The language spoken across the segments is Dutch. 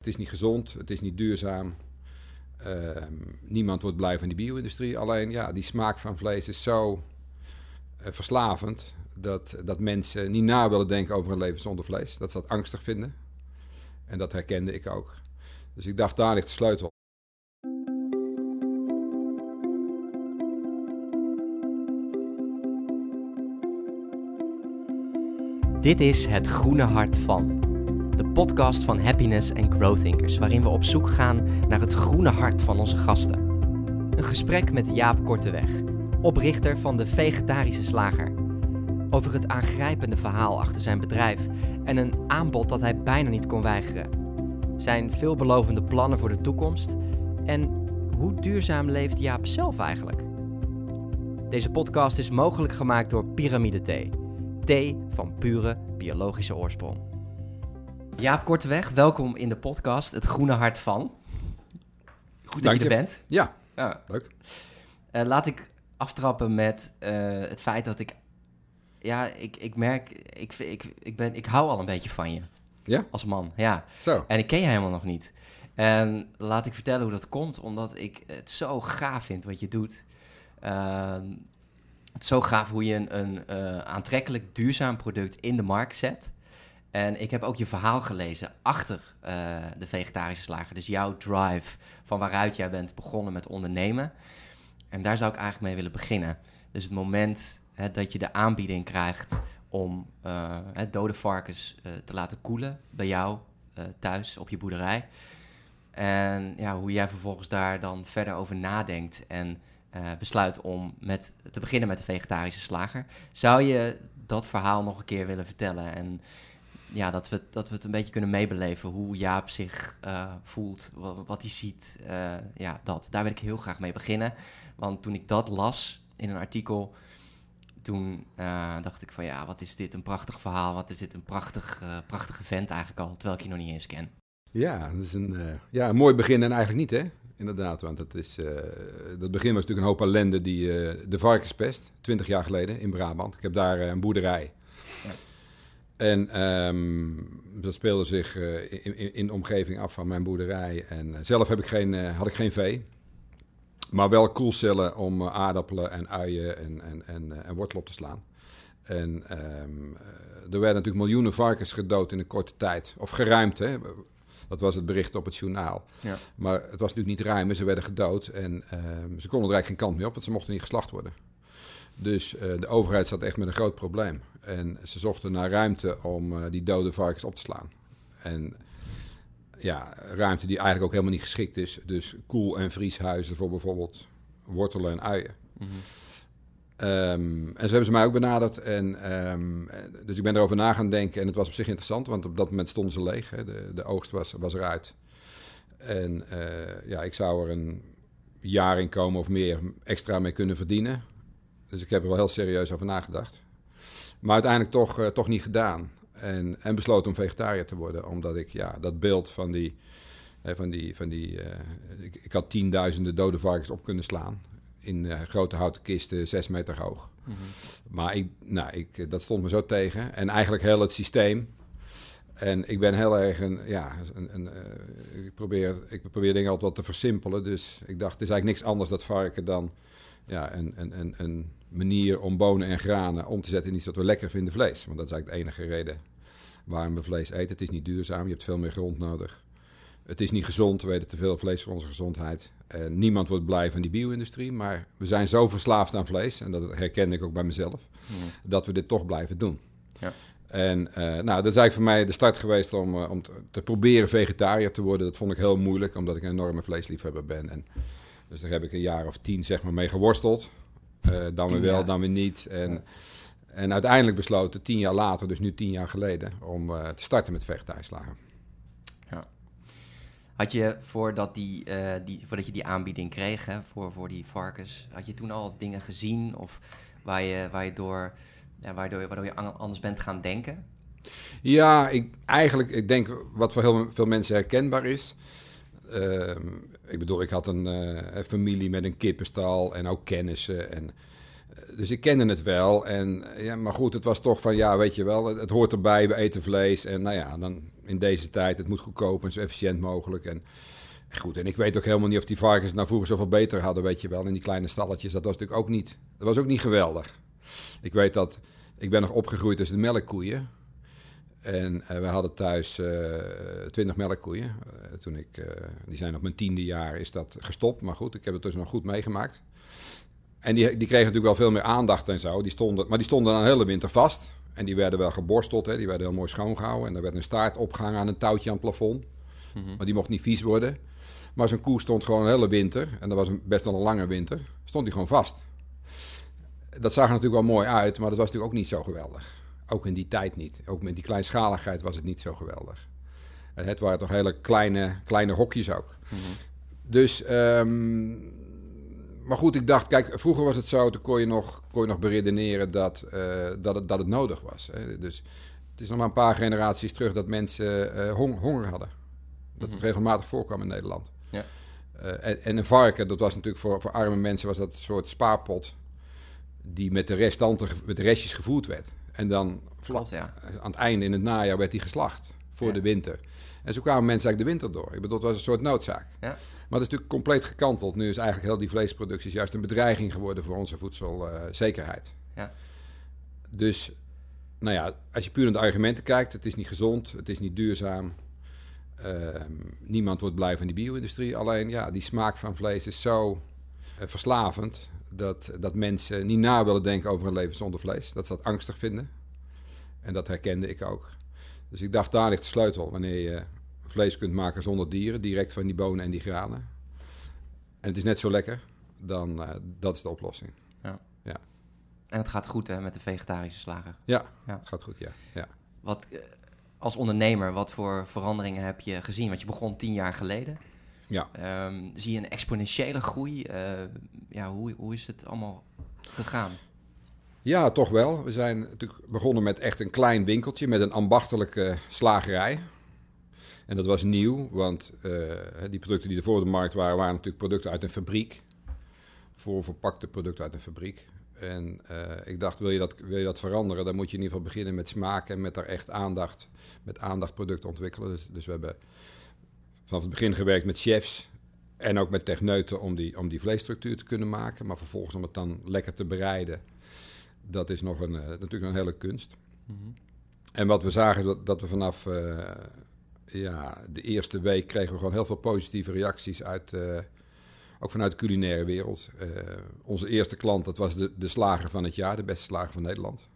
Het is niet gezond, het is niet duurzaam. Ehm, niemand wordt blij van die bio-industrie. Alleen ja, die smaak van vlees is zo eh, verslavend dat, dat mensen niet na willen denken over een leven zonder vlees. Dat ze dat angstig vinden. En dat herkende ik ook. Dus ik dacht, daar ligt de sleutel. Dit is Het Groene Hart van. Podcast van Happiness en Growth Thinkers, waarin we op zoek gaan naar het groene hart van onze gasten. Een gesprek met Jaap Korteweg, oprichter van de Vegetarische Slager. Over het aangrijpende verhaal achter zijn bedrijf en een aanbod dat hij bijna niet kon weigeren. Zijn veelbelovende plannen voor de toekomst en hoe duurzaam leeft Jaap zelf eigenlijk? Deze podcast is mogelijk gemaakt door Pyramide Thee. Thee van pure biologische oorsprong. Jaap Korteweg, welkom in de podcast Het Groene Hart van. Goed dat Dank je er je. bent. Ja, Ja. leuk. Eh, laat ik aftrappen met eh, het feit dat ik... Ja, ik, ik merk... Ik, ik, ik, ben, ik hou al een beetje van je Ja? als man. Ja. Zo. En ik ken je helemaal nog niet. En laat ik vertellen hoe dat komt, omdat ik het zo gaaf vind wat je doet. Ehm, het is zo gaaf hoe je een, een eh, aantrekkelijk duurzaam product in de markt zet. En ik heb ook je verhaal gelezen achter eh, de vegetarische slager. Dus jouw drive van waaruit jij bent begonnen met ondernemen. En daar zou ik eigenlijk mee willen beginnen. Dus het moment hè, dat je de aanbieding krijgt om eh, hè, dode varkens eh, te laten koelen bij jou thuis op je boerderij. En ja, hoe jij vervolgens daar dan verder over nadenkt en besluit om met, te beginnen met de vegetarische slager. Zou je dat verhaal nog een keer willen vertellen? En ja, dat we, dat we het een beetje kunnen meebeleven hoe Jaap zich eh, voelt, wat, wat hij ziet. eh, ja, dat. Daar wil ik heel graag mee beginnen. Want toen ik dat las in een artikel, toen eh, dacht ik van ja, wat is dit een prachtig verhaal. Wat is dit een prachtig, prachtige vent eigenlijk al, terwijl ik je nog niet eens ken. Ja, dat is een, ja, een mooi begin en eigenlijk niet, hè? Inderdaad, want het is, dat begin was natuurlijk een hoop ellende die de varkenspest, 20 jaar geleden in Brabant. Ik heb daar een boerderij. Ja. En ehm, dat speelde zich eh, in, in, in de omgeving af van mijn boerderij. En eh, zelf heb ik geen, eh, had ik geen vee, maar wel koelcellen om aardappelen en uien en, en, en, en wortel op te slaan. En ehm, eh, er werden natuurlijk miljoenen varkens gedood in een korte tijd. Of geruimd, hè. Dat was het bericht op het journaal. Ja. Maar het was natuurlijk niet ruim, ze werden gedood. En ehm, ze konden er eigenlijk geen kant meer op, want ze mochten niet geslacht worden. Dus eh, de overheid zat echt met een groot probleem. En ze zochten naar ruimte om eh, die dode varkens op te slaan. En ja, ruimte die eigenlijk ook helemaal niet geschikt is. Dus koel- en vrieshuizen voor bijvoorbeeld wortelen en uien. Ehm, en zo hebben ze mij ook benaderd. En, ehm, eh, dus ik ben erover na gaan denken. En het was op zich interessant, want op dat moment stonden ze leeg. Hè. De, de oogst was, was eruit. En eh, ja, ik zou er een jaar in komen of meer extra mee kunnen verdienen. Dus ik heb er wel heel serieus over nagedacht. Maar uiteindelijk toch, eh, toch niet gedaan. En, en besloten om vegetariër te worden. Omdat ik ja, dat beeld van die... hè, van die, van die eh, ik, ik had tienduizenden dode varkens op kunnen slaan. In eh, grote houten kisten, zes meter hoog. Maar ik, nou, ik, dat stond me zo tegen. En eigenlijk heel het systeem. En ik ben heel erg een, ja, een, een, eh, ik, probeer, ik probeer dingen altijd wat te versimpelen. Dus ik dacht, het is eigenlijk niks anders dat varken dan ja, een, een, een, een manier om bonen en granen om te zetten in iets wat we lekker vinden, vlees. Want dat is eigenlijk de enige reden waarom we vlees eten. Het is niet duurzaam, je hebt veel meer grond nodig. Het is niet gezond, we eten te veel vlees voor onze gezondheid. En niemand wordt blij van die bio-industrie, maar we zijn zo verslaafd aan vlees, en dat herken ik ook bij mezelf, dat we dit toch blijven doen. Ja. En eh, nou, dat is eigenlijk voor mij de start geweest om, eh, om te, te proberen vegetariër te worden. Dat vond ik heel moeilijk, omdat ik een enorme vleesliefhebber ben. En, dus daar heb ik een jaar of tien zeg maar, mee geworsteld. Eh, dan weer Tien wel, dan weer niet. En, en uiteindelijk besloten, tien jaar later, dus nu tien jaar geleden, om eh, te starten met vegetarisch slagen. Had je voordat, die, eh, die, voordat je die aanbieding kreeg hè, voor, voor die varkens, had je toen al dingen gezien of waar je, waar je door, ja, waardoor, waardoor je an- anders bent gaan denken? Ja, ik, eigenlijk, ik denk wat voor heel veel mensen herkenbaar is. Ehm, ik bedoel, ik had een eh, familie met een kippenstal en ook kennissen. En, eh, dus ik kende het wel. En, eh, ja, maar goed, het was toch van, ja, weet je wel, het, hoort erbij, we eten vlees. En nou ja, dan, in deze tijd. Het moet goedkoop en zo efficiënt mogelijk. En goed, en ik weet ook helemaal niet of die varkens nou vroeger zoveel beter hadden, weet je wel. In die kleine stalletjes, dat was natuurlijk ook niet, dat was ook niet geweldig. Ik weet dat, ik ben nog opgegroeid tussen de melkkoeien. En we hadden thuis twintig melkkoeien. toen ik, die zijn op mijn tiende jaar is dat gestopt. Maar goed, ik heb het dus nog goed meegemaakt. En die, die kregen natuurlijk wel veel meer aandacht en zo. Die stonden, maar die stonden dan de hele winter vast. En die werden wel geborsteld, hè. die werden heel mooi schoongehouden. En er werd een staart opgehangen aan een touwtje aan het plafond. Mhm. Maar die mocht niet vies worden. Maar zo'n koe stond gewoon een hele winter, en dat was een, best wel een lange winter, stond die gewoon vast. Dat zag er natuurlijk wel mooi uit, maar dat was natuurlijk ook niet zo geweldig. Ook in die tijd niet. Ook met die kleinschaligheid was het niet zo geweldig. Het waren toch hele kleine, kleine hokjes ook. Mhm. Dus um, maar goed, ik dacht, kijk, vroeger was het zo, toen kon je nog, kon je nog beredeneren dat, uh, dat, het, dat het nodig was. Hè. Dus het is nog maar een paar generaties terug dat mensen uh, honger hadden. Dat het mhm. regelmatig voorkwam in Nederland. Ja. Uh, en, en, een varken, dat was natuurlijk voor, voor arme mensen was dat een soort spaarpot die met de restanten, met de restjes gevoerd werd. En dan Klopt, ja. aan het einde in het najaar werd die geslacht voor de winter. En zo kwamen mensen eigenlijk de winter door. Ik bedoel, het was een soort noodzaak. Ja. Maar dat is natuurlijk compleet gekanteld. Nu is eigenlijk heel die vleesproductie juist een bedreiging geworden voor onze voedselzekerheid. ja. Dus, nou ja, als je puur naar de argumenten kijkt, het is niet gezond, het is niet duurzaam. Ehm, niemand wordt blij van die bio-industrie. Alleen, ja, die smaak van vlees is zo uh, verslavend dat, dat mensen niet na willen denken over een leven zonder vlees. Dat ze dat angstig vinden. En dat herkende ik ook. Dus ik dacht, daar ligt de sleutel. Wanneer je vlees kunt maken zonder dieren, direct van die bonen en die granen. En het is net zo lekker, dan uh, dat is de oplossing. Ja. ja. En het gaat goed hè, met de vegetarische slager. Ja, ja. het gaat goed, ja. ja. Wat, eh, als ondernemer, wat voor veranderingen heb je gezien? Want je begon tien jaar geleden. Ja. Um, zie je een exponentiële groei? Uh, ja, hoe, hoe is het allemaal gegaan? Ja, toch wel. We zijn natuurlijk begonnen met echt een klein winkeltje met een ambachtelijke slagerij. En dat was nieuw, want uh, die producten die er voor de markt waren, waren natuurlijk producten uit een fabriek. Voor verpakte producten uit een fabriek. En uh, ik dacht, wil je, dat, wil je dat veranderen, dan moet je in ieder geval beginnen met smaak en met daar echt aandacht, met aandacht producten ontwikkelen. Dus, dus we hebben vanaf het begin gewerkt met chefs en ook met techneuten om die, om die vleesstructuur te kunnen maken. Maar vervolgens om het dan lekker te bereiden, dat is nog een, uh, natuurlijk een hele kunst. Mm -hmm. En wat we zagen is dat, dat we vanaf ja, de eerste week kregen we gewoon heel veel positieve reacties uit, uh, ook vanuit de culinaire wereld. Onze eerste klant, dat was de, de slager van het jaar, de beste slager van Nederland.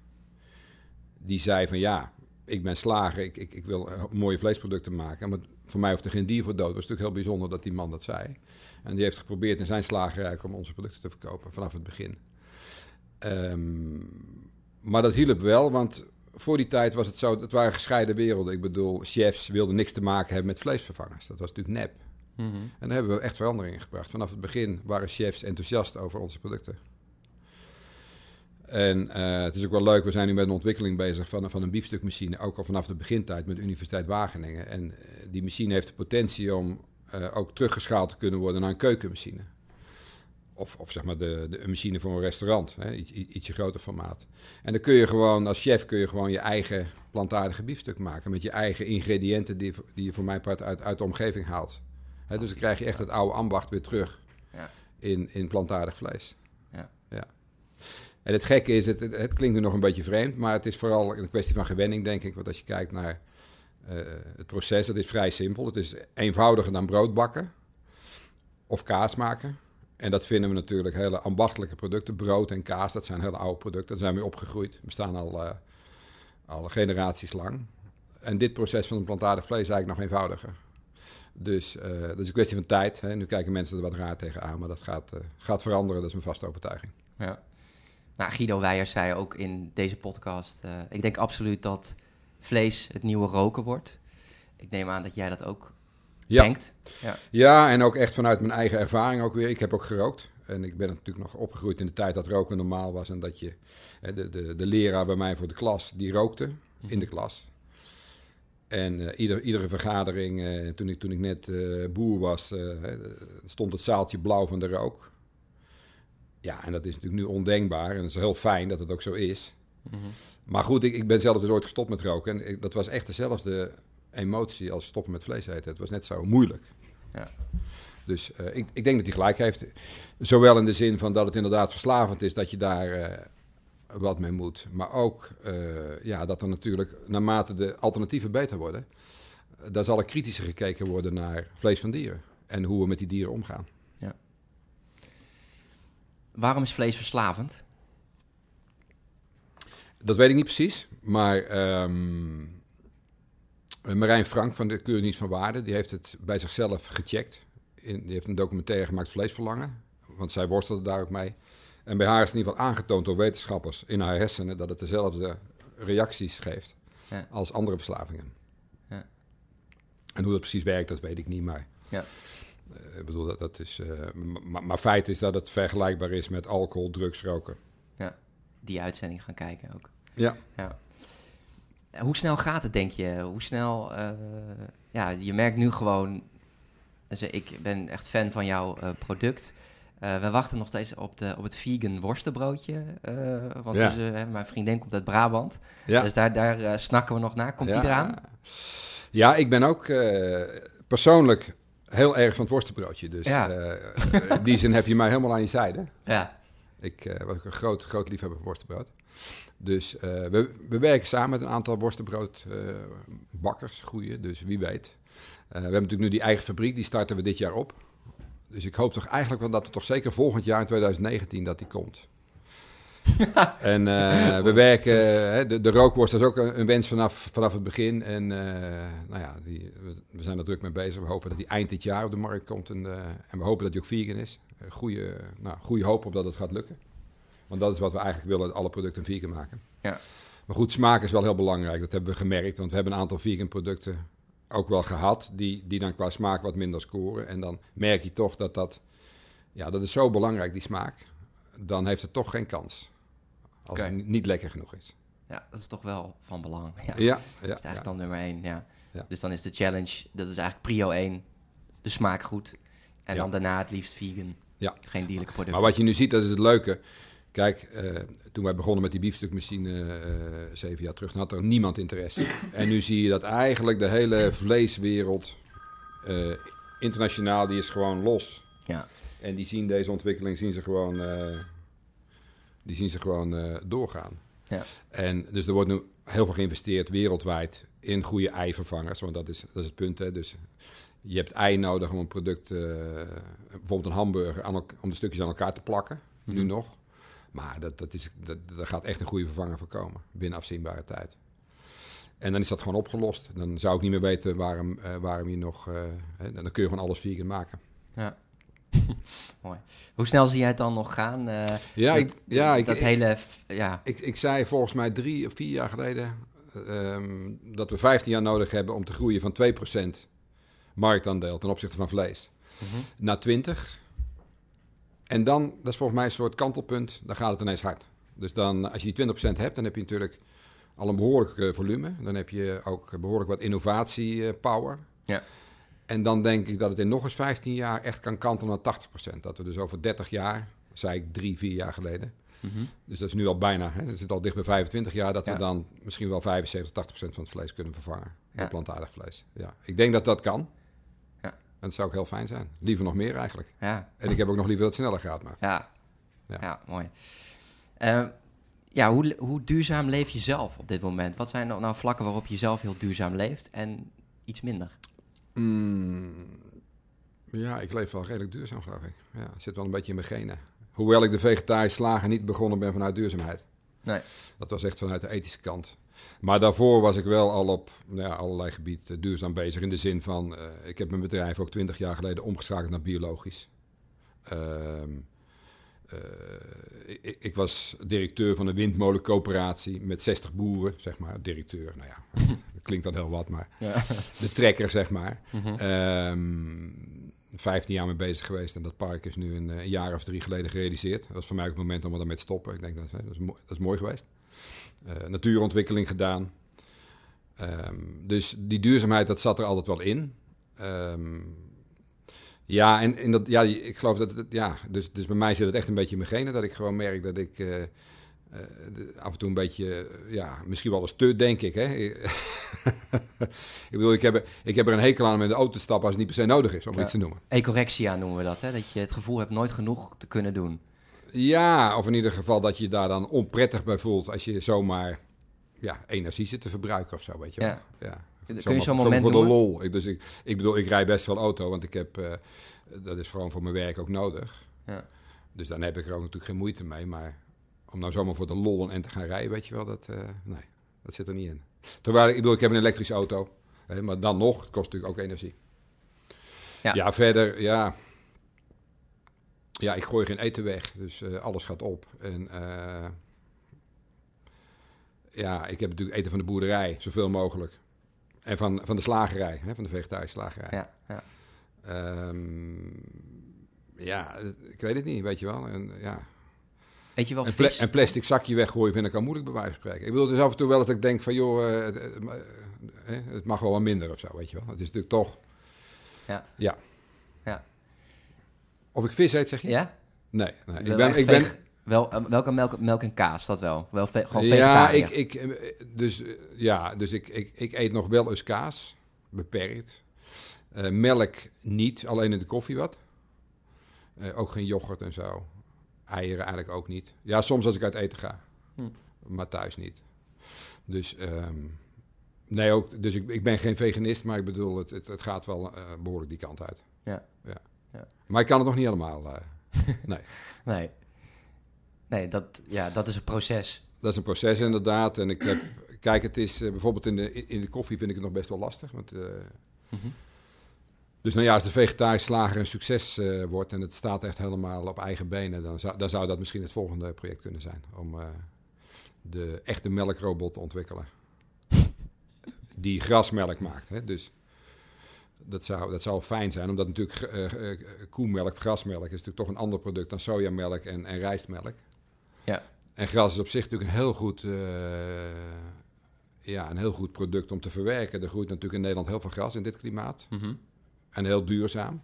Die zei van ja, ik ben slager, ik, ik, ik wil mooie vleesproducten maken. Maar voor mij hoeft er geen dier voor dood. Het was natuurlijk heel bijzonder dat die man dat zei. En die heeft geprobeerd in zijn slagerij om onze producten te verkopen vanaf het begin. Um, maar dat hielp wel, want voor die tijd was het zo, het waren gescheiden werelden. Ik bedoel, chefs wilden niks te maken hebben met vleesvervangers. Dat was natuurlijk nep. Mhm. En daar hebben we echt veranderingen gebracht. Vanaf het begin waren chefs enthousiast over onze producten. En uh, het is ook wel leuk, we zijn nu met een ontwikkeling bezig van, van een biefstukmachine, ook al vanaf de begintijd met de Universiteit Wageningen. En uh, die machine heeft de potentie om uh, ook teruggeschaald te kunnen worden naar een keukenmachine. Of, of zeg maar de, de, een machine voor een restaurant, hè, iets, ietsje groter formaat. En dan kun je gewoon, als chef kun je gewoon je eigen plantaardige biefstuk maken. Met je eigen ingrediënten die, die je voor mijn part uit, uit de omgeving haalt. Hè, dus dan krijg je echt het oude ambacht weer terug in, in plantaardig vlees. En het gekke is, het, het, klinkt nu nog een beetje vreemd, maar het is vooral een kwestie van gewenning, denk ik. Want als je kijkt naar uh, het proces, dat is vrij simpel. Het is eenvoudiger dan brood bakken of kaas maken. En dat vinden we natuurlijk hele ambachtelijke producten. Brood en kaas, dat zijn hele oude producten. Daar zijn we opgegroeid. We staan al, uh, generaties lang. En dit proces van een plantaardig vlees is eigenlijk nog eenvoudiger. Dus uh, dat is een kwestie van tijd. Hè. Nu kijken mensen er wat raar tegenaan, maar dat gaat, gaat veranderen. Dat is mijn vaste overtuiging. Ja. Nou, Guido Weijers zei ook in deze podcast... ik denk absoluut dat vlees het nieuwe roken wordt. Ik neem aan dat jij dat ook ja. denkt. Ja. ja, en ook echt vanuit mijn eigen ervaring ook weer. Ik heb ook gerookt. En ik ben natuurlijk nog opgegroeid in de tijd dat roken normaal was. En dat je, de, de, de leraar bij mij voor de klas, die rookte in de klas. En uh, ieder, iedere vergadering, uh, toen, ik, toen ik net uh, boer was, stond het zaaltje blauw van de rook. Ja, en dat is natuurlijk nu ondenkbaar. En het is heel fijn dat het ook zo is. Mm -hmm. Maar goed, ik, ik ben zelf dus ooit gestopt met roken. En ik, dat was echt dezelfde emotie als stoppen met vlees eten. Het was net zo moeilijk. Ja. Dus eh, ik, ik denk dat hij gelijk heeft. Zowel in de zin van dat het inderdaad verslavend is, dat je daar eh, wat mee moet. Maar ook eh, ja, dat er natuurlijk, naarmate de alternatieven beter worden, daar zal er kritischer gekeken worden naar vlees van dieren. En hoe we met die dieren omgaan. Waarom is vlees verslavend? Dat weet ik niet precies, maar ehm, Marijn Frank van de Keur niet van Waarde, die heeft het bij zichzelf gecheckt. In, die heeft een documentaire gemaakt, Vleesverlangen, want zij worstelde daar ook mee. En bij haar is in ieder geval aangetoond door wetenschappers in haar hersenen dat het dezelfde reacties geeft Ja. als andere verslavingen. Ja. En hoe dat precies werkt, dat weet ik niet, maar Ja. Eh, ik bedoel, dat, dat is, eh, maar, maar feit is dat het vergelijkbaar is met alcohol, drugs, roken. Die uitzending gaan kijken ook. Ja. Ja. Hoe snel gaat het, denk je? Hoe snel... eh, ja, je merkt nu gewoon... Dus ik ben echt fan van jouw eh, product. Eh, we wachten nog steeds op, de, op het vegan worstenbroodje. eh, want Ja. dus, eh, mijn vriendin komt uit Brabant. Ja. Dus daar, daar eh, snakken we nog naar. Komt die Ja. eraan? Ja, ik ben ook eh, persoonlijk heel erg van het worstenbroodje. Dus Ja. eh, in die zin heb je mij helemaal aan je zijde. Ja. Ik eh, was ook een groot, groot liefhebber van worstenbrood. Dus eh, we, we werken samen met een aantal worstenbroodbakkers, goeie, dus wie weet. We hebben natuurlijk nu die eigen fabriek, die starten we dit jaar op. Dus ik hoop toch eigenlijk wel dat we toch zeker volgend jaar in 2019 dat die komt. en eh, we werken, hè, de, de rookworst is ook een, een wens vanaf, vanaf het begin. En eh, nou ja, die, we, zijn er druk mee bezig. We hopen dat die eind dit jaar op de markt komt. En, eh, en we hopen dat die ook vegan is. Goede, nou, goede hoop op dat het gaat lukken. Want dat is wat we eigenlijk willen, alle producten vegan maken. Ja. Maar goed, smaak is wel heel belangrijk. Dat hebben we gemerkt, want we hebben een aantal vegan producten ook wel gehad... die, die dan qua smaak wat minder scoren. En dan merk je toch dat dat... Ja, dat is zo belangrijk, die smaak. Dan heeft het toch geen kans. Als het ni- niet lekker genoeg is. ja, dat is toch wel van belang. Ja. Ja, ja, Dat is eigenlijk ja. dan nummer één, ja. Ja. Dus dan is de challenge, dat is eigenlijk prio één, de smaak goed. En dan daarna het liefst vegan. Ja. Geen dierlijke producten. Maar wat je nu ziet, dat is het leuke. Kijk, eh, toen wij begonnen met die biefstukmachine eh, zeven jaar terug, dan had er niemand interesse. En nu zie je dat eigenlijk de hele vleeswereld, eh, internationaal, die is gewoon los. Ja. En die zien deze ontwikkeling, zien ze gewoon, die zien ze gewoon eh, doorgaan. Ja. En dus er wordt nu heel veel geïnvesteerd wereldwijd in goede eivervangers, want dat is, dat is het punt. Hè. Dus je hebt ei nodig om een product, eh, bijvoorbeeld een hamburger, aan om de stukjes aan elkaar te plakken, nu Mhm. nog. Maar dat, dat is, dat, daar gaat echt een goede vervanger voor komen, binnen afzienbare tijd. En dan is dat gewoon opgelost. Dan zou ik niet meer weten waarom, eh, waarom je nog... hè, dan kun je gewoon alles vegan maken. Ja. Mooi. Hoe snel zie jij het dan nog gaan? eh, Ja, ik, ja, ik, dat ik, hele... Ja, ik, ik zei volgens mij drie of vier jaar geleden... ehm, dat we 15 jaar nodig hebben om te groeien van 2% marktaandeel ten opzichte van vlees Mhm. naar 20. En dan, dat is volgens mij een soort kantelpunt, dan gaat het ineens hard. Dus dan, als je die 20% hebt, dan heb je natuurlijk al een behoorlijk eh, volume. Dan heb je ook behoorlijk wat innovatiepower. Ja. En dan denk ik dat het in nog eens 15 jaar echt kan kantelen naar 80%. Dat we dus over 30 jaar, zei ik drie, vier jaar geleden. Mhm. Dus dat is nu al bijna, hè, dat zit al dicht bij 25 jaar, dat Ja. we dan misschien wel 75, 80% van het vlees kunnen vervangen. Ja. Plantaardig vlees. Ja. Ik denk dat dat kan. Ja. En dat zou ook heel fijn zijn. Liever nog meer eigenlijk. ja, En ik heb ook nog liever dat het sneller gaat. Maar. ja. Ja. Ja, mooi. Eh, ja, hoe, hoe duurzaam leef je zelf op dit moment? Wat zijn nou, nou vlakken waarop je zelf heel duurzaam leeft en iets minder? Mm, ja, ik leef wel redelijk duurzaam, geloof ik. Ja, zit wel een beetje in mijn genen. Hoewel ik de vegetarische slager niet begonnen ben vanuit duurzaamheid. Nee. Dat was echt vanuit de ethische kant. Maar daarvoor was ik wel al op nou ja, allerlei gebieden duurzaam bezig. In de zin van, eh, ik heb mijn bedrijf ook twintig jaar geleden omgeschakeld naar biologisch. Ehm, eh, ik, ik was directeur van een windmolencoöperatie met 60 boeren, zeg maar. Directeur, nou ja, klinkt dan heel wat, maar Ja. de trekker, zeg maar. Mhm. Ehm 15 jaar mee bezig geweest en dat park is nu een, eh, een jaar of drie geleden gerealiseerd. Dat was voor mij ook het moment om er daarmee te stoppen. Ik denk dat, dat, is, mooi, dat is mooi geweest. Eh, natuurontwikkeling gedaan. Ehm, dus die duurzaamheid, dat zat er altijd wel in. Ehm, ja, en, en dat, ja, ik geloof dat het, ja, dus, dus bij mij zit het echt een beetje in mijn genen. Dat ik gewoon merk dat ik, eh, eh, de- af en toe een beetje, eh, ja, misschien wel eens te, denk ik. Hè? ik bedoel, ik heb, er, ik heb er een hekel aan om in de auto te stappen als het niet per se nodig is, om Ja. iets te noemen. Ecorexia noemen we dat, hè? Dat je het gevoel hebt nooit genoeg te kunnen doen. Ja, of in ieder geval dat je daar dan onprettig bij voelt als je zomaar ja, energie zit te verbruiken of zo, weet je wel. Ja. Ja. Kun je Zomaar- zo'n moment voor de lol. Ik, dus ik, ik bedoel, ik rij best veel auto, want ik heb, eh, dat is gewoon voor mijn werk ook nodig. Ja. Dus dan heb ik er ook natuurlijk geen moeite mee. Maar om nou zomaar voor de lol end te gaan rijden, weet je wel, dat, eh, nee, dat zit er niet in. Terwijl, ik bedoel, ik heb een elektrische auto. Hè, maar dan nog, het kost natuurlijk ook energie. Ja. Ja, verder, ja. Ja, ik gooi geen eten weg, dus eh, alles gaat op. En eh, ja, ik heb natuurlijk eten van de boerderij, zoveel mogelijk. En van, van de slagerij, hè, van de vegetarische slagerij. Ja, ja. Ehm, ja, ik weet het niet, weet je wel. En, ja. Eet je wel een, pla- een plastic zakje weggooien vind ik al moeilijk bij wijze van spreken. Ik bedoel, dus af en toe wel dat ik denk van, joh, eh, het, het, eh, het mag wel wat minder of zo, weet je wel. Het is natuurlijk toch... Ja. Ja. Ja. Of ik vis eet, zeg je? Ja? Nee, nee. Ik ben... Ik ben wel, eh, welke melk, melk en kaas, dat wel? Wel ve- gewoon ja, ik, ik, eh, dus, eh, ja, dus ik, ik, ik eet nog wel eens kaas, beperkt. Eh, melk niet, alleen in de koffie wat. Eh, ook geen yoghurt en zo. Eieren eigenlijk ook niet. Ja, soms als ik uit eten ga, Hm. maar thuis niet. Dus, ehm, nee, ook, dus ik, ik ben geen veganist, maar ik bedoel, het, het, het gaat wel eh, behoorlijk die kant uit. Ja. ja. Ja. Maar ik kan het nog niet helemaal. eh, nee. Nee. Nee, dat, ja, dat is een proces. Dat is een proces inderdaad. En ik heb, kijk, het is eh, bijvoorbeeld in de, in de koffie vind ik het nog best wel lastig. Want, Mhm. Dus nou ja, als de vegetarische slager een succes eh, wordt en het staat echt helemaal op eigen benen, dan zou, dan zou dat misschien het volgende project kunnen zijn. Om eh, de echte melkrobot te ontwikkelen. Die grasmelk maakt. Hè? Dus dat zou, dat zou fijn zijn, omdat natuurlijk eh, koemelk, grasmelk, is natuurlijk toch een ander product dan sojamelk en, en rijstmelk. Ja. En gras is op zich natuurlijk een heel goed, ja, een heel goed product om te verwerken. Er groeit natuurlijk in Nederland heel veel gras in dit klimaat. Mhm. En heel duurzaam.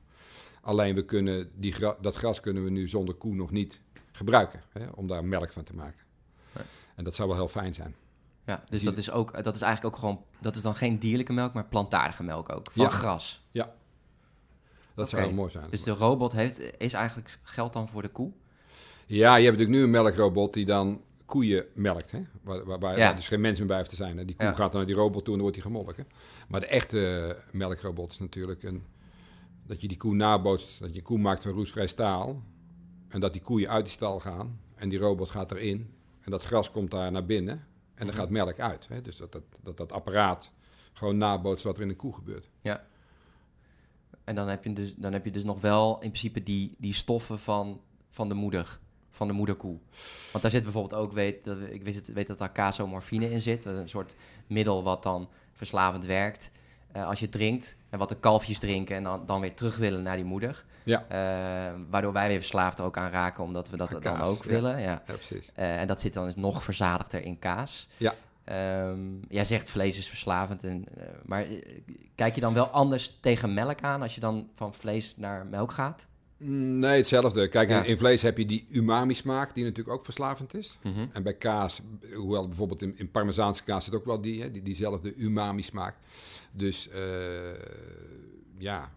Alleen we kunnen die gra- dat gras kunnen we nu zonder koe nog niet gebruiken. Hè, om daar melk van te maken. Nee. En dat zou wel heel fijn zijn. Ja, dus dat is, ook, dat is eigenlijk ook gewoon... Dat is dan geen dierlijke melk, maar plantaardige melk ook. Van Ja. gras. Dat zou heel mooi zijn. Dus de robot heeft, is eigenlijk geld dan voor de koe? Ja, je hebt natuurlijk nu een melkrobot die dan koeien melkt. Hè? Waar, waar, waar- Ja. waar dus geen mens meer bij hoeft te zijn. Hè? Die koe Ja. gaat dan naar die robot toe en dan wordt die gemolken. Maar de echte melkrobot is natuurlijk een, dat je die koe nabootst. Dat je een koe maakt van roestvrij staal. En dat die koeien uit die stal gaan. En die robot gaat erin. En dat gras komt daar naar binnen. En dan Mhm. gaat melk uit. Hè? Dus dat dat, dat dat apparaat gewoon nabootst wat er in de koe gebeurt. En dan heb je dus, dan heb je dus nog wel in principe die, die stoffen van, van de moeder. Van de moederkoe. Want daar zit bijvoorbeeld ook, weet, ik weet, het, weet dat daar casomorfine in zit. Een soort middel wat dan verslavend werkt. Eh, als je drinkt. En wat de kalfjes drinken en dan, dan weer terug willen naar die moeder. Ja. Eh, waardoor wij weer verslaafd er ook aan raken, omdat we dat dan ook ja. willen. Ja. Ja, precies. Eh, en dat zit dan dus nog verzadigder in kaas. Ja. Ehm, jij zegt vlees is verslavend. En, maar kijk je dan wel anders tegen melk aan als je dan van vlees naar melk gaat? Mm, Nee, hetzelfde. Kijk, Ja. in, in vlees heb je die umami-smaak, die natuurlijk ook verslavend is. Mhm. En bij kaas, hoewel bijvoorbeeld in, in Parmezaanse kaas zit ook wel die, hè, die diezelfde umami-smaak. Dus eh, ja,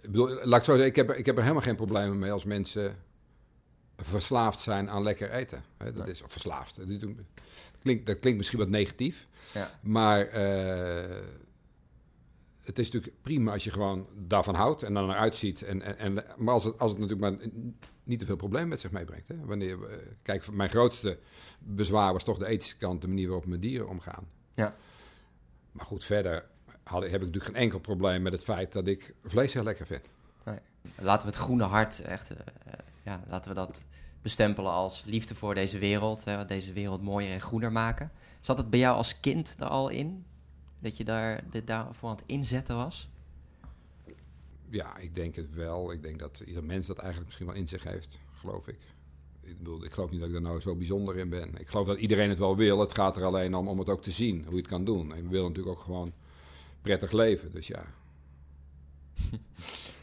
ik bedoel, laat ik zo zeggen, ik heb, er- ik heb er helemaal geen problemen mee als mensen verslaafd zijn aan lekker eten. Hè, dat Nee. is, of verslaafd. Dat, klinkt, dat klinkt misschien wat negatief, Ja. maar eh, het is natuurlijk prima als je gewoon daarvan houdt en dan eruit ziet. En, en, en, maar als het, als het natuurlijk maar niet te veel problemen met zich meebrengt. Hè? Wanneer, eh, kijk, mijn grootste bezwaar was toch de ethische kant, de manier waarop met dieren omgaan. Ja. Maar goed, verder had, heb ik natuurlijk geen enkel probleem met het feit dat ik vlees heel lekker vind. Laten we het groene hart echt, eh, ja, laten we dat bestempelen als liefde voor deze wereld. Hè, deze wereld mooier en groener maken. Zat het bij jou als kind er al in? Dat je daar, dit daarvoor aan het inzetten was? Ja, ik denk het wel. Ik denk dat ieder mens dat eigenlijk misschien wel in zich heeft, geloof ik. Ik, bedoel, ik geloof niet dat ik er nou zo bijzonder in ben. Ik geloof dat iedereen het wel wil. Het gaat er alleen om om het ook te zien, hoe je het kan doen. En we willen natuurlijk ook gewoon prettig leven. Dus ja,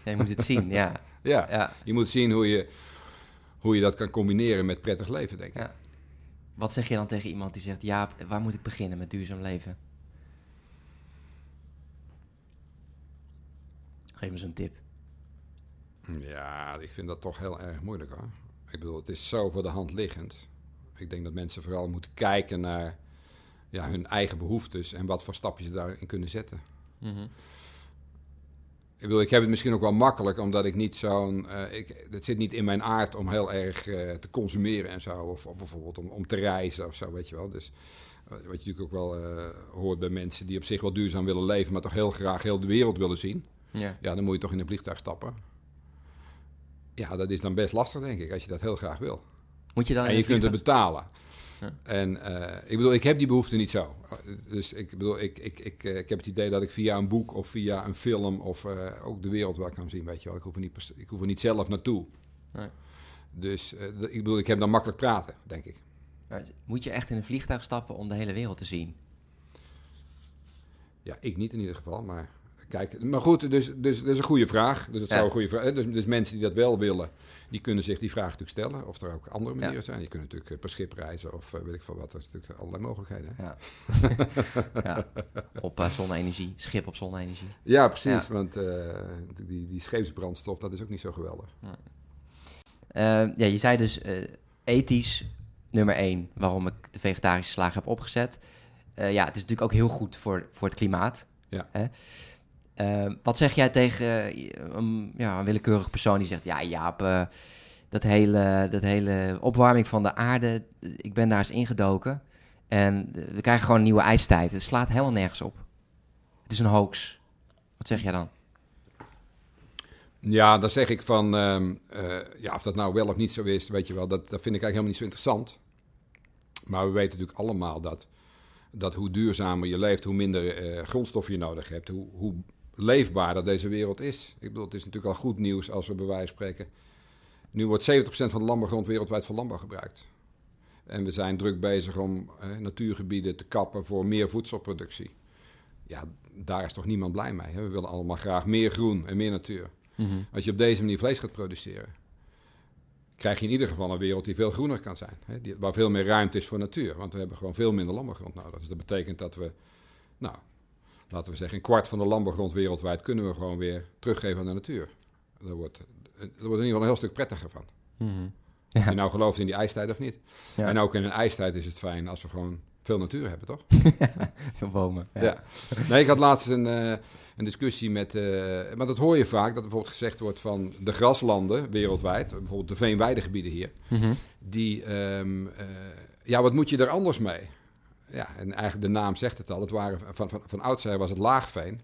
Ja, je moet het zien, ja. ja ja. je moet zien hoe je, hoe je dat kan combineren met prettig leven, denk ik. Ja. wat zeg je dan tegen iemand die zegt: Ja, waar moet ik beginnen met duurzaam leven? Geef me eens een tip. Ja, ik vind dat toch heel erg moeilijk hoor. Ik bedoel, het is zo voor de hand liggend. Ik denk dat mensen vooral moeten kijken naar ja, hun eigen behoeftes en wat voor stapjes ze daarin kunnen zetten. Ik bedoel, ik heb het misschien ook wel makkelijk, omdat ik niet zo'n. eh, ik het zit niet in mijn aard om heel erg eh, te consumeren en zo. Of, of bijvoorbeeld om, om te reizen of zo, weet je wel. Dus eh, wat je natuurlijk ook wel eh, hoort bij mensen die op zich wel duurzaam willen leven, maar toch heel graag heel de wereld willen zien. Ja. Ja, dan moet je toch in een vliegtuig stappen. Ja, dat is dan best lastig, denk ik, als je dat heel graag wil. Moet je dan En je kunt het betalen. Ja. En eh, ik bedoel, ik heb die behoefte niet zo. Dus ik bedoel, ik, ik, ik, eh, ik heb het idee dat ik via een boek of via een film of eh, ook de wereld wel kan zien, weet je wel. Ik hoef er niet, ik hoef er niet zelf naartoe. Nee. Dus ik bedoel, ik heb dan makkelijk praten, denk ik. Maar Moet je echt in een vliegtuig stappen om de hele wereld te zien? Ja, ik niet in ieder geval, maar kijk. Maar goed, dus, dus dat is een goede vraag. Dus Ja. zou een goede vraag. Dus, dus mensen die dat wel willen, die kunnen zich die vraag natuurlijk stellen. Of er ook andere manieren zijn. Je kunt natuurlijk eh, per schip reizen of eh, weet ik veel wat. Dat is natuurlijk allerlei mogelijkheden. hè. Ja. ja. Op eh, zonne-energie, schip op zonne-energie. Ja, precies. Want die, die scheepsbrandstof, dat is ook niet zo geweldig. Ja, je zei dus ethisch nummer één waarom ik de vegetarische slager heb opgezet. Ja, het is natuurlijk ook heel goed voor, voor het klimaat. Ja. Hè? Eh, wat zeg jij tegen eh, een, ja, een willekeurig persoon die zegt: Ja, Jaap, eh, dat, hele, dat hele opwarming van de aarde, ik ben daar eens ingedoken. En we krijgen gewoon een nieuwe ijstijd. Het slaat helemaal nergens op. Het is een hoax. Wat zeg jij dan? Ja, dan zeg ik van, ehm, eh, ja, of dat nou wel of niet zo is, weet je wel, dat, dat vind ik eigenlijk helemaal niet zo interessant. Maar we weten natuurlijk allemaal dat, dat hoe duurzamer je leeft, hoe minder grondstoffen je nodig hebt, hoe, hoe leefbaarder deze wereld is. Ik bedoel, het is natuurlijk al goed nieuws als we bij wijze van spreken... Nu wordt 70% van de landbouwgrond wereldwijd voor landbouw gebruikt. En we zijn druk bezig om eh, natuurgebieden te kappen voor meer voedselproductie. Ja, daar is toch niemand blij mee. Hè? We willen allemaal graag meer groen en meer natuur. Als je op deze manier vlees gaat produceren, krijg je in ieder geval een wereld die veel groener kan zijn. Hè? Die, waar veel meer ruimte is voor natuur. Want we hebben gewoon veel minder landbouwgrond nodig. Dus dat betekent dat we, nou, laten we zeggen, een kwart van de landbouwgrond wereldwijd kunnen we gewoon weer teruggeven aan de natuur. Daar wordt, er wordt in ieder geval een heel stuk prettiger van. Of je nou gelooft in die ijstijd of niet. Ja. En ook in een ijstijd is het fijn als we gewoon veel natuur hebben, toch? Veel bomen. Ja. Nee, ik had laatst een, eh, een discussie met... eh, maar dat hoor je vaak, dat er bijvoorbeeld gezegd wordt van de graslanden wereldwijd... bijvoorbeeld de veenweidegebieden hier... Mhm. die... ehm, eh, ja, wat moet je er anders mee? Ja, en eigenlijk de naam zegt het al. Het waren, van, van, van oudsher was het laagveen.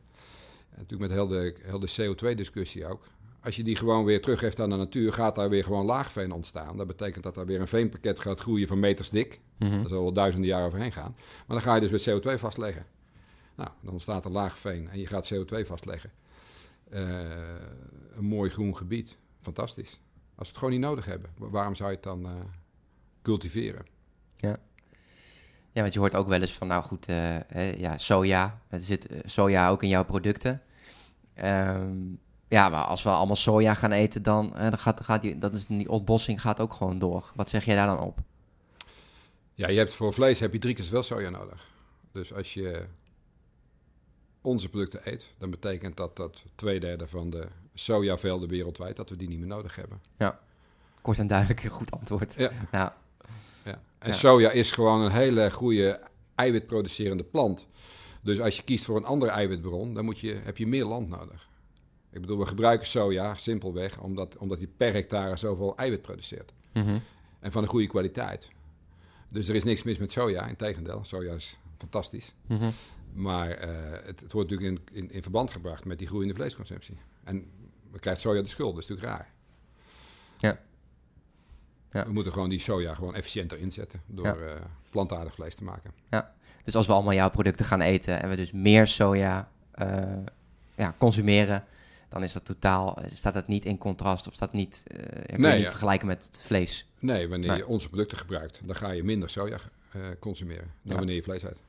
En natuurlijk met heel de, heel de CO2-discussie ook. Als je die gewoon weer teruggeeft aan de natuur... gaat daar weer gewoon laagveen ontstaan. Dat betekent dat er weer een veenpakket gaat groeien van meters dik... Mhm. Daar zal wel duizenden jaren overheen gaan. Maar dan ga je dus weer CO2 vastleggen. Nou, dan ontstaat er laag veen en je gaat CO2 vastleggen. Eh, een mooi groen gebied. Fantastisch. Als we het gewoon niet nodig hebben, wa- waarom zou je het dan eh, cultiveren? Ja, want je hoort ook wel eens van, nou goed, eh, ja, soja. Er zit eh, soja ook in jouw producten. Ehm, ja, maar als we allemaal soja gaan eten, dan, eh, dan gaat, gaat die, dat is, die ontbossing gaat ook gewoon door. Wat zeg jij daar dan op? Ja, je hebt voor vlees heb je drie keer zoveel soja nodig. Dus als je onze producten eet, dan betekent dat dat twee derde van de sojavelden wereldwijd, dat we die niet meer nodig hebben. Kort en duidelijk, een goed antwoord. Ja. Nou, Ja. En Ja. soja is gewoon een hele goede eiwitproducerende plant. Dus als je kiest voor een andere eiwitbron, dan moet je, heb je meer land nodig. Ik bedoel, we gebruiken soja simpelweg omdat, omdat die per hectare zoveel eiwit produceert. mhm. En van een goede kwaliteit. Dus er is niks mis met soja, integendeel. Soja is fantastisch. Mhm. Maar eh, het, het wordt natuurlijk in, in, in verband gebracht met die groeiende vleesconsumptie. En we krijgen soja de schuld, dat is natuurlijk raar. Ja. Ja. We moeten gewoon die soja gewoon efficiënter inzetten door Ja. eh, plantaardig vlees te maken. Dus als we allemaal jouw producten gaan eten en we dus meer soja eh, ja, consumeren, dan is dat totaal, eh, staat dat niet in contrast of staat niet, eh kun je niet ja. vergelijken met het vlees. Nee, wanneer Nee. je onze producten gebruikt, dan ga je minder soja consumeren dan Ja. wanneer je vlees eet.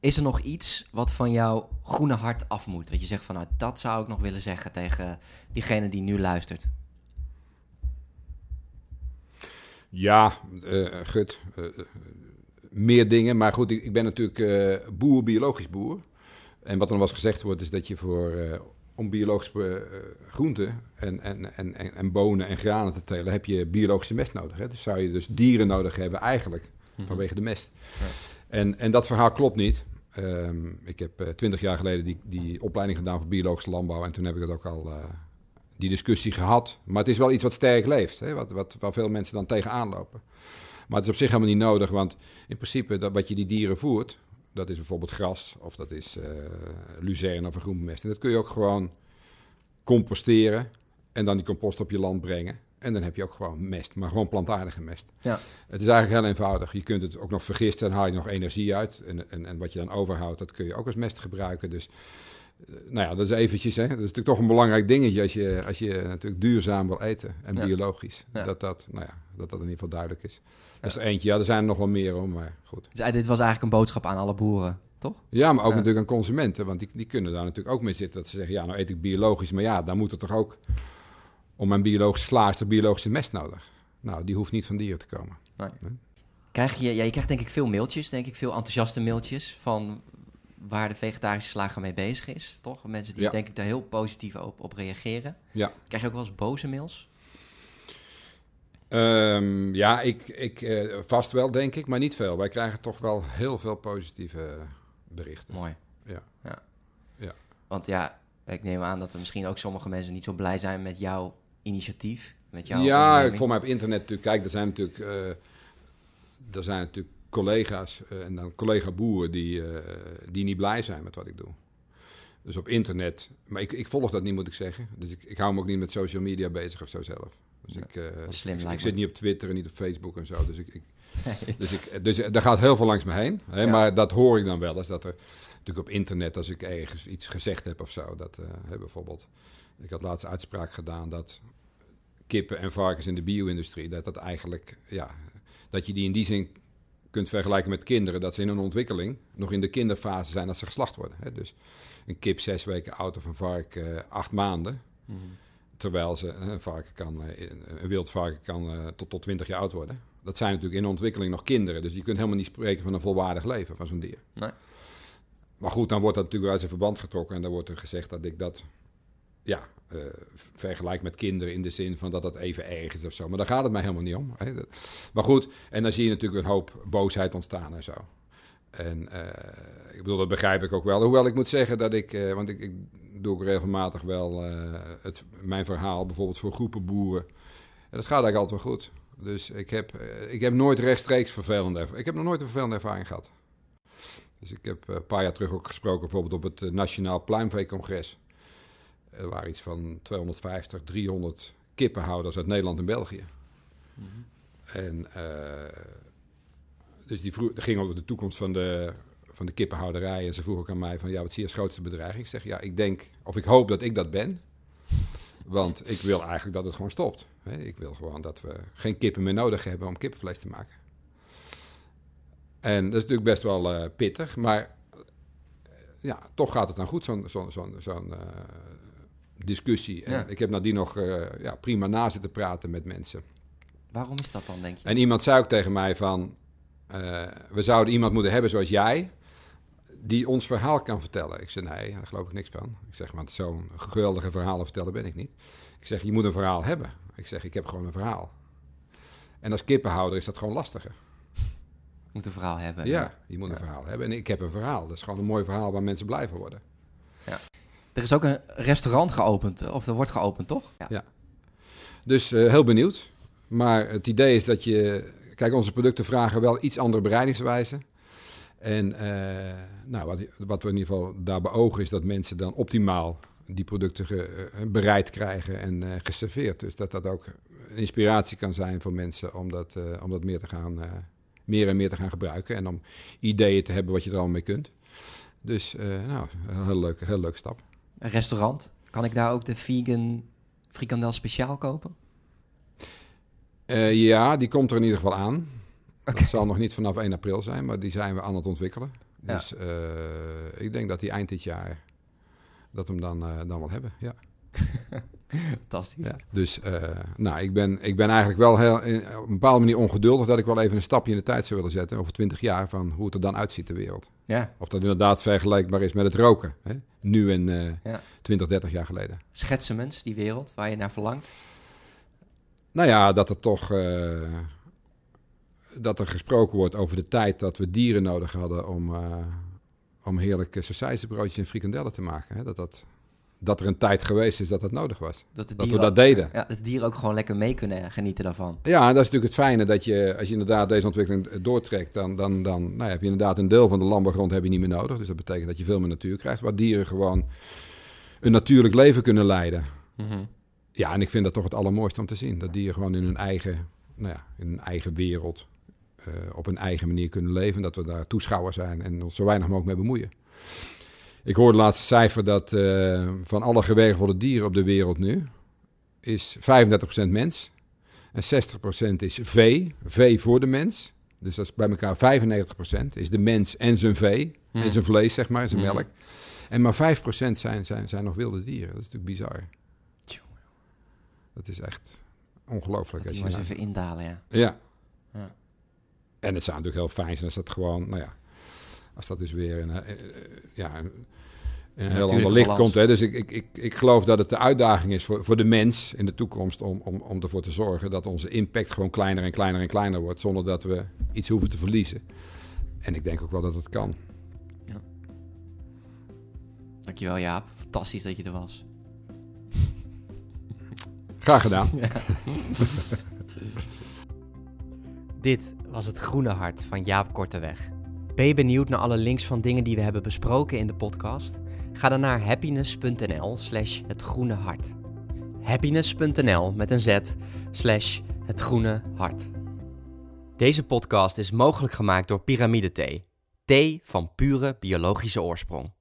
Is er nog iets wat van jouw groene hart af moet? Dat je zegt van, nou, dat zou ik nog willen zeggen tegen diegene die nu luistert. Ja, uh, gut. Uh, meer dingen. Maar goed, ik, ik ben natuurlijk uh, boer, biologisch boer. En wat er was gezegd wordt, is dat je voor, om biologische groenten en, en, en, en, bonen en granen te telen, heb je biologische mest nodig. Hè? Dus zou je dus dieren nodig hebben eigenlijk, mhm. vanwege de mest. Ja. En, en dat verhaal klopt niet. Um, ik heb twintig jaar geleden die, die opleiding gedaan voor biologische landbouw. En toen heb ik dat ook al die discussie gehad. Maar het is wel iets wat sterk leeft, hè? Wat, wat, waar veel mensen dan tegenaan lopen. Maar het is op zich helemaal niet nodig, want in principe dat, wat je die dieren voert, dat is bijvoorbeeld gras of dat is uh, luzerne of een groenmest. En dat kun je ook gewoon composteren en dan die compost op je land brengen. En dan heb je ook gewoon mest, maar gewoon plantaardige mest. Ja. Het is eigenlijk heel eenvoudig. Je kunt het ook nog vergisten en haal je nog energie uit. En, en, en wat je dan overhoudt, dat kun je ook als mest gebruiken. Dus eh, nou ja, dat is eventjes, hè. Dat is natuurlijk toch een belangrijk dingetje als je, als je natuurlijk duurzaam wil eten en biologisch. Dat, dat, nou ja, dat dat in ieder geval duidelijk is. Dat is er eentje. Ja, er zijn er nog wel meer om, maar goed. Dus dit was eigenlijk een boodschap aan alle boeren, toch? Ja, maar ook natuurlijk aan consumenten, want die, die kunnen daar natuurlijk ook mee zitten. Dat ze zeggen, ja, nou eet ik biologisch, maar ja, dan moet er toch ook om mijn biologische slaag de biologische mest nodig. Nou, die hoeft niet van dieren te komen. Nee. Krijg je, ja, je krijgt denk ik veel mailtjes, denk ik, veel enthousiaste mailtjes van waar de vegetarische slager mee bezig is, toch? Mensen die denk ik daar heel positief op, op reageren. Ja. Krijg je ook wel eens boze mails? Um, ja, ik, ik, uh, vast wel, denk ik, maar niet veel. Wij krijgen toch wel heel veel positieve berichten. Mooi. Ja. ja. ja. Want ja, ik neem aan dat er misschien ook sommige mensen niet zo blij zijn met jouw initiatief. Met jouw ja, ik voor mij op internet natuurlijk. Kijk, er zijn natuurlijk, uh, er zijn natuurlijk collega's uh, en dan collega-boeren die, uh, die niet blij zijn met wat ik doe. Dus op internet, maar ik, ik volg dat niet, moet ik zeggen. Dus ik, ik hou me ook niet met social media bezig of zo zelf. Dus ik, uh, slim, ik, ik, zit niet op Twitter en niet op Facebook en zo. Dus, ik, ik dus, ik, dus daar gaat heel veel langs me heen. Hè, ja. Maar dat hoor ik dan wel eens. Dat er natuurlijk op internet, als ik ergens iets gezegd heb of zo. Dat bijvoorbeeld, ik had laatst uitspraak gedaan dat kippen en varkens in de bio-industrie, dat dat eigenlijk, ja, dat je die in die zin kunt vergelijken met kinderen, dat ze in hun ontwikkeling nog in de kinderfase zijn als ze geslacht worden. Hè. Dus een kip zes weken oud of een vark uh, acht maanden. Mhm. Terwijl ze, een, varken kan, eh, een wild varken kan uh, tot, tot 20 jaar oud worden. Dat zijn natuurlijk in ontwikkeling nog kinderen. Dus je kunt helemaal niet spreken van een volwaardig leven van zo'n dier. Nee. Maar goed, dan wordt dat natuurlijk uit zijn verband getrokken. En dan wordt er gezegd dat ik dat ja, uh, vergelijk met kinderen in de zin van dat dat even erg is of zo. Maar daar gaat het mij helemaal niet om. Hè. Maar goed, en dan zie je natuurlijk een hoop boosheid ontstaan en zo. En uh, ik bedoel, dat begrijp ik ook wel. Hoewel ik moet zeggen dat ik, uh, want ik, ik, doe ook regelmatig wel het, mijn verhaal, bijvoorbeeld voor groepen boeren. En dat gaat eigenlijk altijd wel goed. Dus ik heb, ik heb nooit rechtstreeks vervelende Ik heb nog nooit een vervelende ervaring gehad. Dus ik heb een paar jaar terug ook gesproken, bijvoorbeeld op het Nationaal Pluimveecongres. Er waren iets van 250, 300 kippenhouders uit Nederland en België. Mhm. En uh, dus die vroeg, ging over de toekomst van de, van de kippenhouderij. En ze vroeg ook aan mij van, ja, wat zie je als grootste bedreiging? Ik zeg, ja, ik denk, of ik hoop dat ik dat ben. Want ik wil eigenlijk dat het gewoon stopt. Ik wil gewoon dat we geen kippen meer nodig hebben om kippenvlees te maken. En dat is natuurlijk best wel uh, pittig, maar ja, toch gaat het dan goed, zo'n zo'n zo'n zo'n uh, discussie. En ik heb nadien nog uh, ja, prima na zitten praten met mensen. Waarom is dat dan, denk je? En iemand zei ook tegen mij van... Uh, we zouden iemand moeten hebben zoals jij... die ons verhaal kan vertellen. Ik zei, nee, daar geloof ik niks van. Ik zeg, want zo'n geweldige verhalen vertellen ben ik niet. Ik zeg, je moet een verhaal hebben. Ik zeg, ik heb gewoon een verhaal. En als kippenhouder is dat gewoon lastiger. Je moet een verhaal hebben. Ja, je moet een verhaal hebben. En ik heb een verhaal. Dat is gewoon een mooi verhaal waar mensen blij van worden. Ja. Er is ook een restaurant geopend, of er wordt geopend, toch? Ja. Dus uh, heel benieuwd. Maar het idee is dat je... Kijk, onze producten vragen wel iets andere bereidingswijze. En uh, nou, wat, wat, we in ieder geval daar beogen is dat mensen dan optimaal die producten bereid krijgen en geserveerd. Dus dat dat ook inspiratie kan zijn voor mensen om dat, om dat meer, te gaan, meer en meer te gaan gebruiken. En om ideeën te hebben wat je er allemaal mee kunt. Dus nou, een heel leuke, heel leuke stap een restaurant. Kan ik daar ook de vegan frikandel speciaal kopen? Uh, ja, die komt er in ieder geval aan. Okay. Dat zal nog niet vanaf 1 april zijn, maar die zijn we aan het ontwikkelen. Dus uh, ik denk dat die eind dit jaar dat we hem dan, uh, dan wel hebben, ja. Fantastisch. Ja, dus nou, ik, ben, ik ben eigenlijk wel heel, op een bepaalde manier ongeduldig dat ik wel even een stapje in de tijd zou willen zetten, over twintig jaar, van hoe het er dan uitziet, de wereld. Ja. Of dat inderdaad vergelijkbaar is met het roken, hè? Nu en uh, ja. 20, 30 jaar geleden. Schetsen mens die wereld waar je naar verlangt? Nou ja, dat er toch uh, dat er gesproken wordt over de tijd dat we dieren nodig hadden om, om heerlijke sausijzenbroodjes en frikandellen te maken. Hè? Dat dat dat er een tijd geweest is dat dat nodig was. Dat, dat we dat deden. Ja, dat de dieren ook gewoon lekker mee kunnen genieten daarvan. Ja, en dat is natuurlijk het fijne dat je, als je inderdaad deze ontwikkeling doortrekt, dan, dan, dan nou ja, heb je inderdaad een deel van de landbouwgrond heb je niet meer nodig. Dus dat betekent dat je veel meer natuur krijgt, waar dieren gewoon een natuurlijk leven kunnen leiden. Mm Ja, en ik vind dat toch het allermooiste om te zien. Dat dieren gewoon in hun eigen, nou ja, in hun eigen wereld, uh, op een eigen manier kunnen leven. Dat we daar toeschouwer zijn en ons zo weinig mogelijk mee bemoeien. Ik hoorde het laatste cijfer dat uh, van alle gewervelde dieren op de wereld nu is 35% mens en 60% is vee, vee voor de mens. Dus dat is bij elkaar 95% is de mens en zijn vee mm. en zijn vlees, zeg maar, en zijn mm. melk. En maar 5% zijn, zijn, zijn nog wilde dieren. Dat is natuurlijk bizar. Dat is echt ongelooflijk. Dat maar eens even indalen, ja. ja. ja. En het zou natuurlijk heel fijn zijn als dat gewoon, nou ja, als dat dus weer een, ja, een, een heel ander licht komt. Hè. Dus ik, ik, ik, ik geloof dat het de uitdaging is voor, voor de mens in de toekomst om, om, om ervoor te zorgen dat onze impact gewoon kleiner en kleiner en kleiner wordt, zonder dat we iets hoeven te verliezen. En ik denk ook wel dat het kan. Ja. Dankjewel Jaap, fantastisch dat je er was. Graag gedaan. Dit was het Groene Hart van Jaap Korteweg. Ben je benieuwd naar alle links van dingen die we hebben besproken in de podcast? Ga dan naar happiness.nl slash het groene hart. Happiness.nl met een z het groene hart. Deze podcast is mogelijk gemaakt door Pyramide Thee. Thee van pure biologische oorsprong.